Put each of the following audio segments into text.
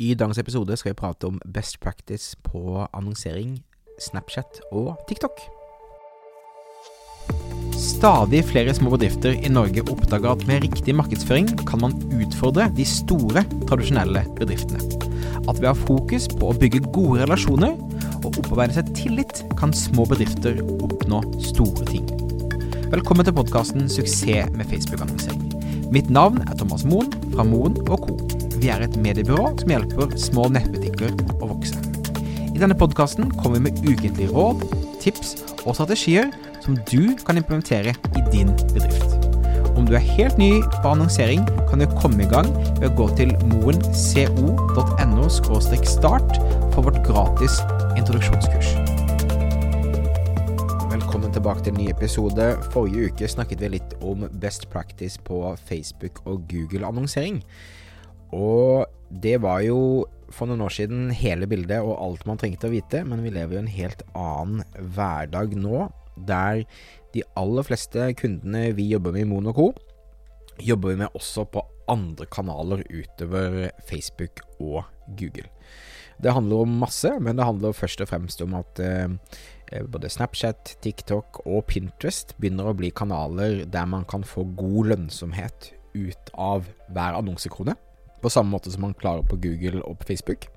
I dagens episode skal vi prate om best practice på annonsering, Snapchat og TikTok. Stadig flere små bedrifter i Norge oppdager at med riktig markedsføring kan man utfordre de store, tradisjonelle bedriftene. At ved å ha fokus på å bygge gode relasjoner og opparbeide seg tillit, kan små bedrifter oppnå store ting. Velkommen til podkasten 'Suksess med Facebook-annonsering'. Mitt navn er Thomas Moen fra Moen Co. Vi er et mediebyrå som hjelper små nettbutikker å vokse. I denne podkasten kommer vi med ukentlige råd, tips og strategier som du kan implementere i din bedrift. Om du er helt ny på annonsering, kan du komme i gang ved å gå til moenco.no start for vårt gratis introduksjonskurs. Velkommen tilbake til en ny episode. Forrige uke snakket vi litt om best practice på Facebook og Google-annonsering. Og det var jo for noen år siden hele bildet og alt man trengte å vite, men vi lever jo en helt annen hverdag nå, der de aller fleste kundene vi jobber med i Monoco, jobber vi med også på andre kanaler utover Facebook og Google. Det handler om masse, men det handler først og fremst om at eh, både Snapchat, TikTok og Pinterest begynner å bli kanaler der man kan få god lønnsomhet ut av hver annonsekrone på samme måte som man klarer på Google og på Facebook.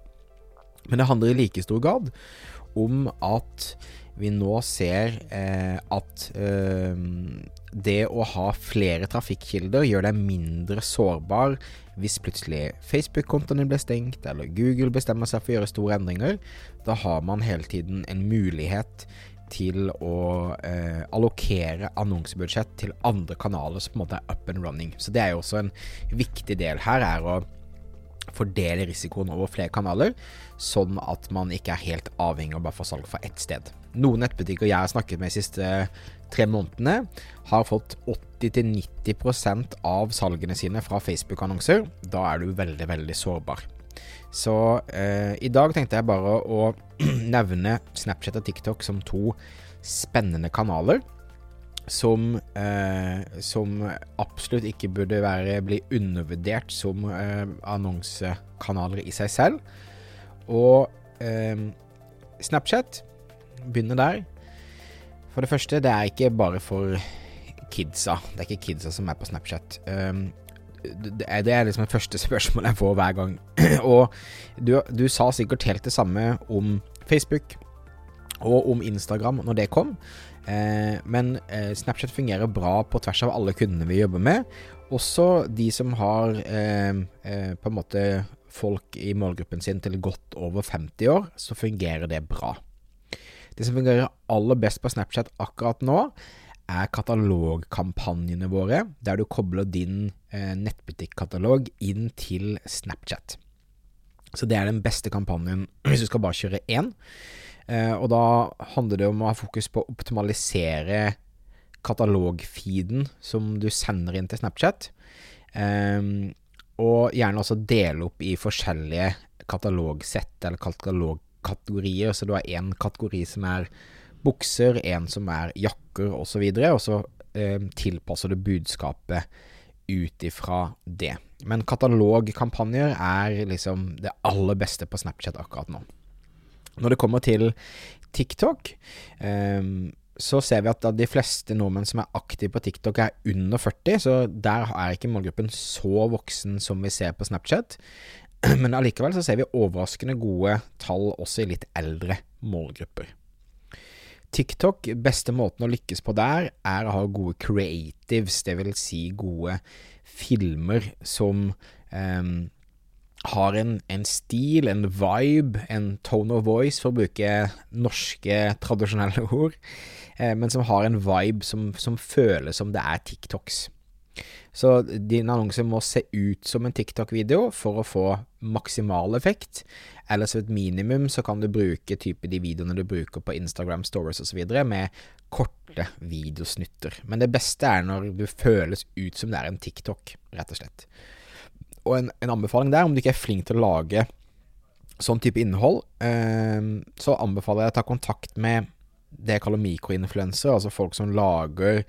Men det handler i like stor grad om at vi nå ser eh, at eh, det å ha flere trafikkilder gjør deg mindre sårbar hvis plutselig Facebook-kontoen blir stengt, eller Google bestemmer seg for å gjøre store endringer. Da har man hele tiden en mulighet til å eh, allokere annonsebudsjett til andre kanaler som på en måte er up and running. Så det er jo også en viktig del her, er å fordele risikoen over flere kanaler, sånn at man ikke er helt avhengig av bare få salg fra ett sted. Noen nettbutikker jeg har snakket med de siste tre månedene, har fått 80-90% av salgene sine fra Facebook-annonser. Da er du veldig, veldig sårbar. Så eh, i dag tenkte jeg bare å nevne Snapchat og TikTok som to spennende kanaler. Som, eh, som absolutt ikke burde være, bli undervurdert som eh, annonsekanaler i seg selv. Og eh, Snapchat begynner der. For det første, det er ikke bare for kidsa. Det er ikke kidsa som er på Snapchat. Um, det er liksom det første spørsmålet jeg får hver gang. og du, du, sa sikkert helt det samme om Facebook og om Instagram når det kom. Eh, men eh, Snapchat fungerer bra på tvers av alle kundene vi jobber med. Også de som har eh, eh på en måte folk i målgruppen sin til godt over 50 år, så fungerer det bra. Det som fungerer aller best på Snapchat akkurat nå, er katalogkampanjene våre, der du kobler din eh, nettbutikkatalog inn til Snapchat. Så det er den beste kampanjen hvis du skal bare kjøre én. Eh, og da handler det om å ha fokus på å optimalisere katalogfeeden som du sender inn til Snapchat. Eh, og gjerne også dele opp i forskjellige katalogsett eller katalogkategorier. Så du har én kategori som er bukser, en som er jakker osv., og, så og så eh, tilpasser du budskapet ut ifra det. Men katalogkampanjer er liksom det aller beste på Snapchat akkurat nå. Når det kommer til TikTok, eh, så ser vi at de fleste nordmenn som er aktive på TikTok, er under 40, så der er ikke målgruppen så voksen som vi ser på Snapchat. Men allikevel så ser vi overraskende gode tall også i litt eldre målgrupper. TikTok, beste måten å lykkes på der, er å ha gode creatives, vil si gode filmer som um, har en, en, stil, en vibe, en tone of voice, for å bruke norske tradisjonelle ord, eh, men som har en vibe som, som føles som det er TikToks. Så din annonse må se ut som en TikTok-video for å få maksimal effekt. Eller som et minimum så kan du bruke type de videoene du bruker på Instagram Stories osv. med korte videosnutter. Men det beste er når du føles ut som det er en TikTok, rett og slett. Og en, en anbefaling der, om du ikke er flink til å lage sånn type innhold, eh, så anbefaler jeg å ta kontakt med det jeg kaller mikroinfluensere, altså folk som lager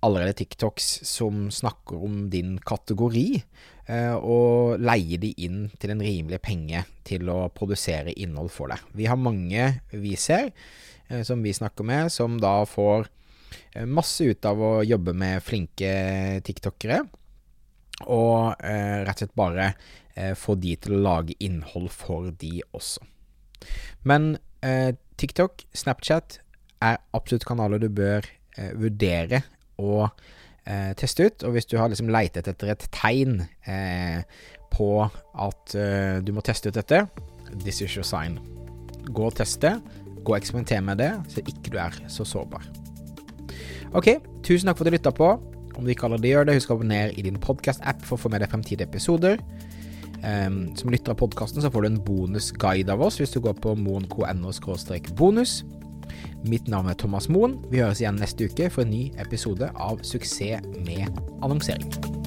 allerede TikToks som snakker om din kategori, eh, og leier de inn til en rimelig penge til å produsere innhold for deg. Vi har mange vi ser, eh, som vi snakker med, som da får eh, masse ut av å jobbe med flinke tiktokere. Og rett og slett bare få de til å lage innhold for de også. Men TikTok, Snapchat er absolutt kanaler du bør vurdere å eh, teste ut. Og hvis du har liksom leitet etter et tegn eh, på at du må teste ut dette, this is your sign. Gå og teste. Gå og eksperimenter med det, så ikke du er så sårbar. Ok, tusen takk for at du lytta på. Om du ikke allerede gjør det, husk å abonnere i din podkast-app for å få med deg fremtidige episoder. Um, som lytter av podkasten, så får du en bonusguide av oss hvis du går på moen.no bonus. Mitt navn er Thomas Moen. Vi høres igjen neste uke for en ny episode av Suksess med annonsering.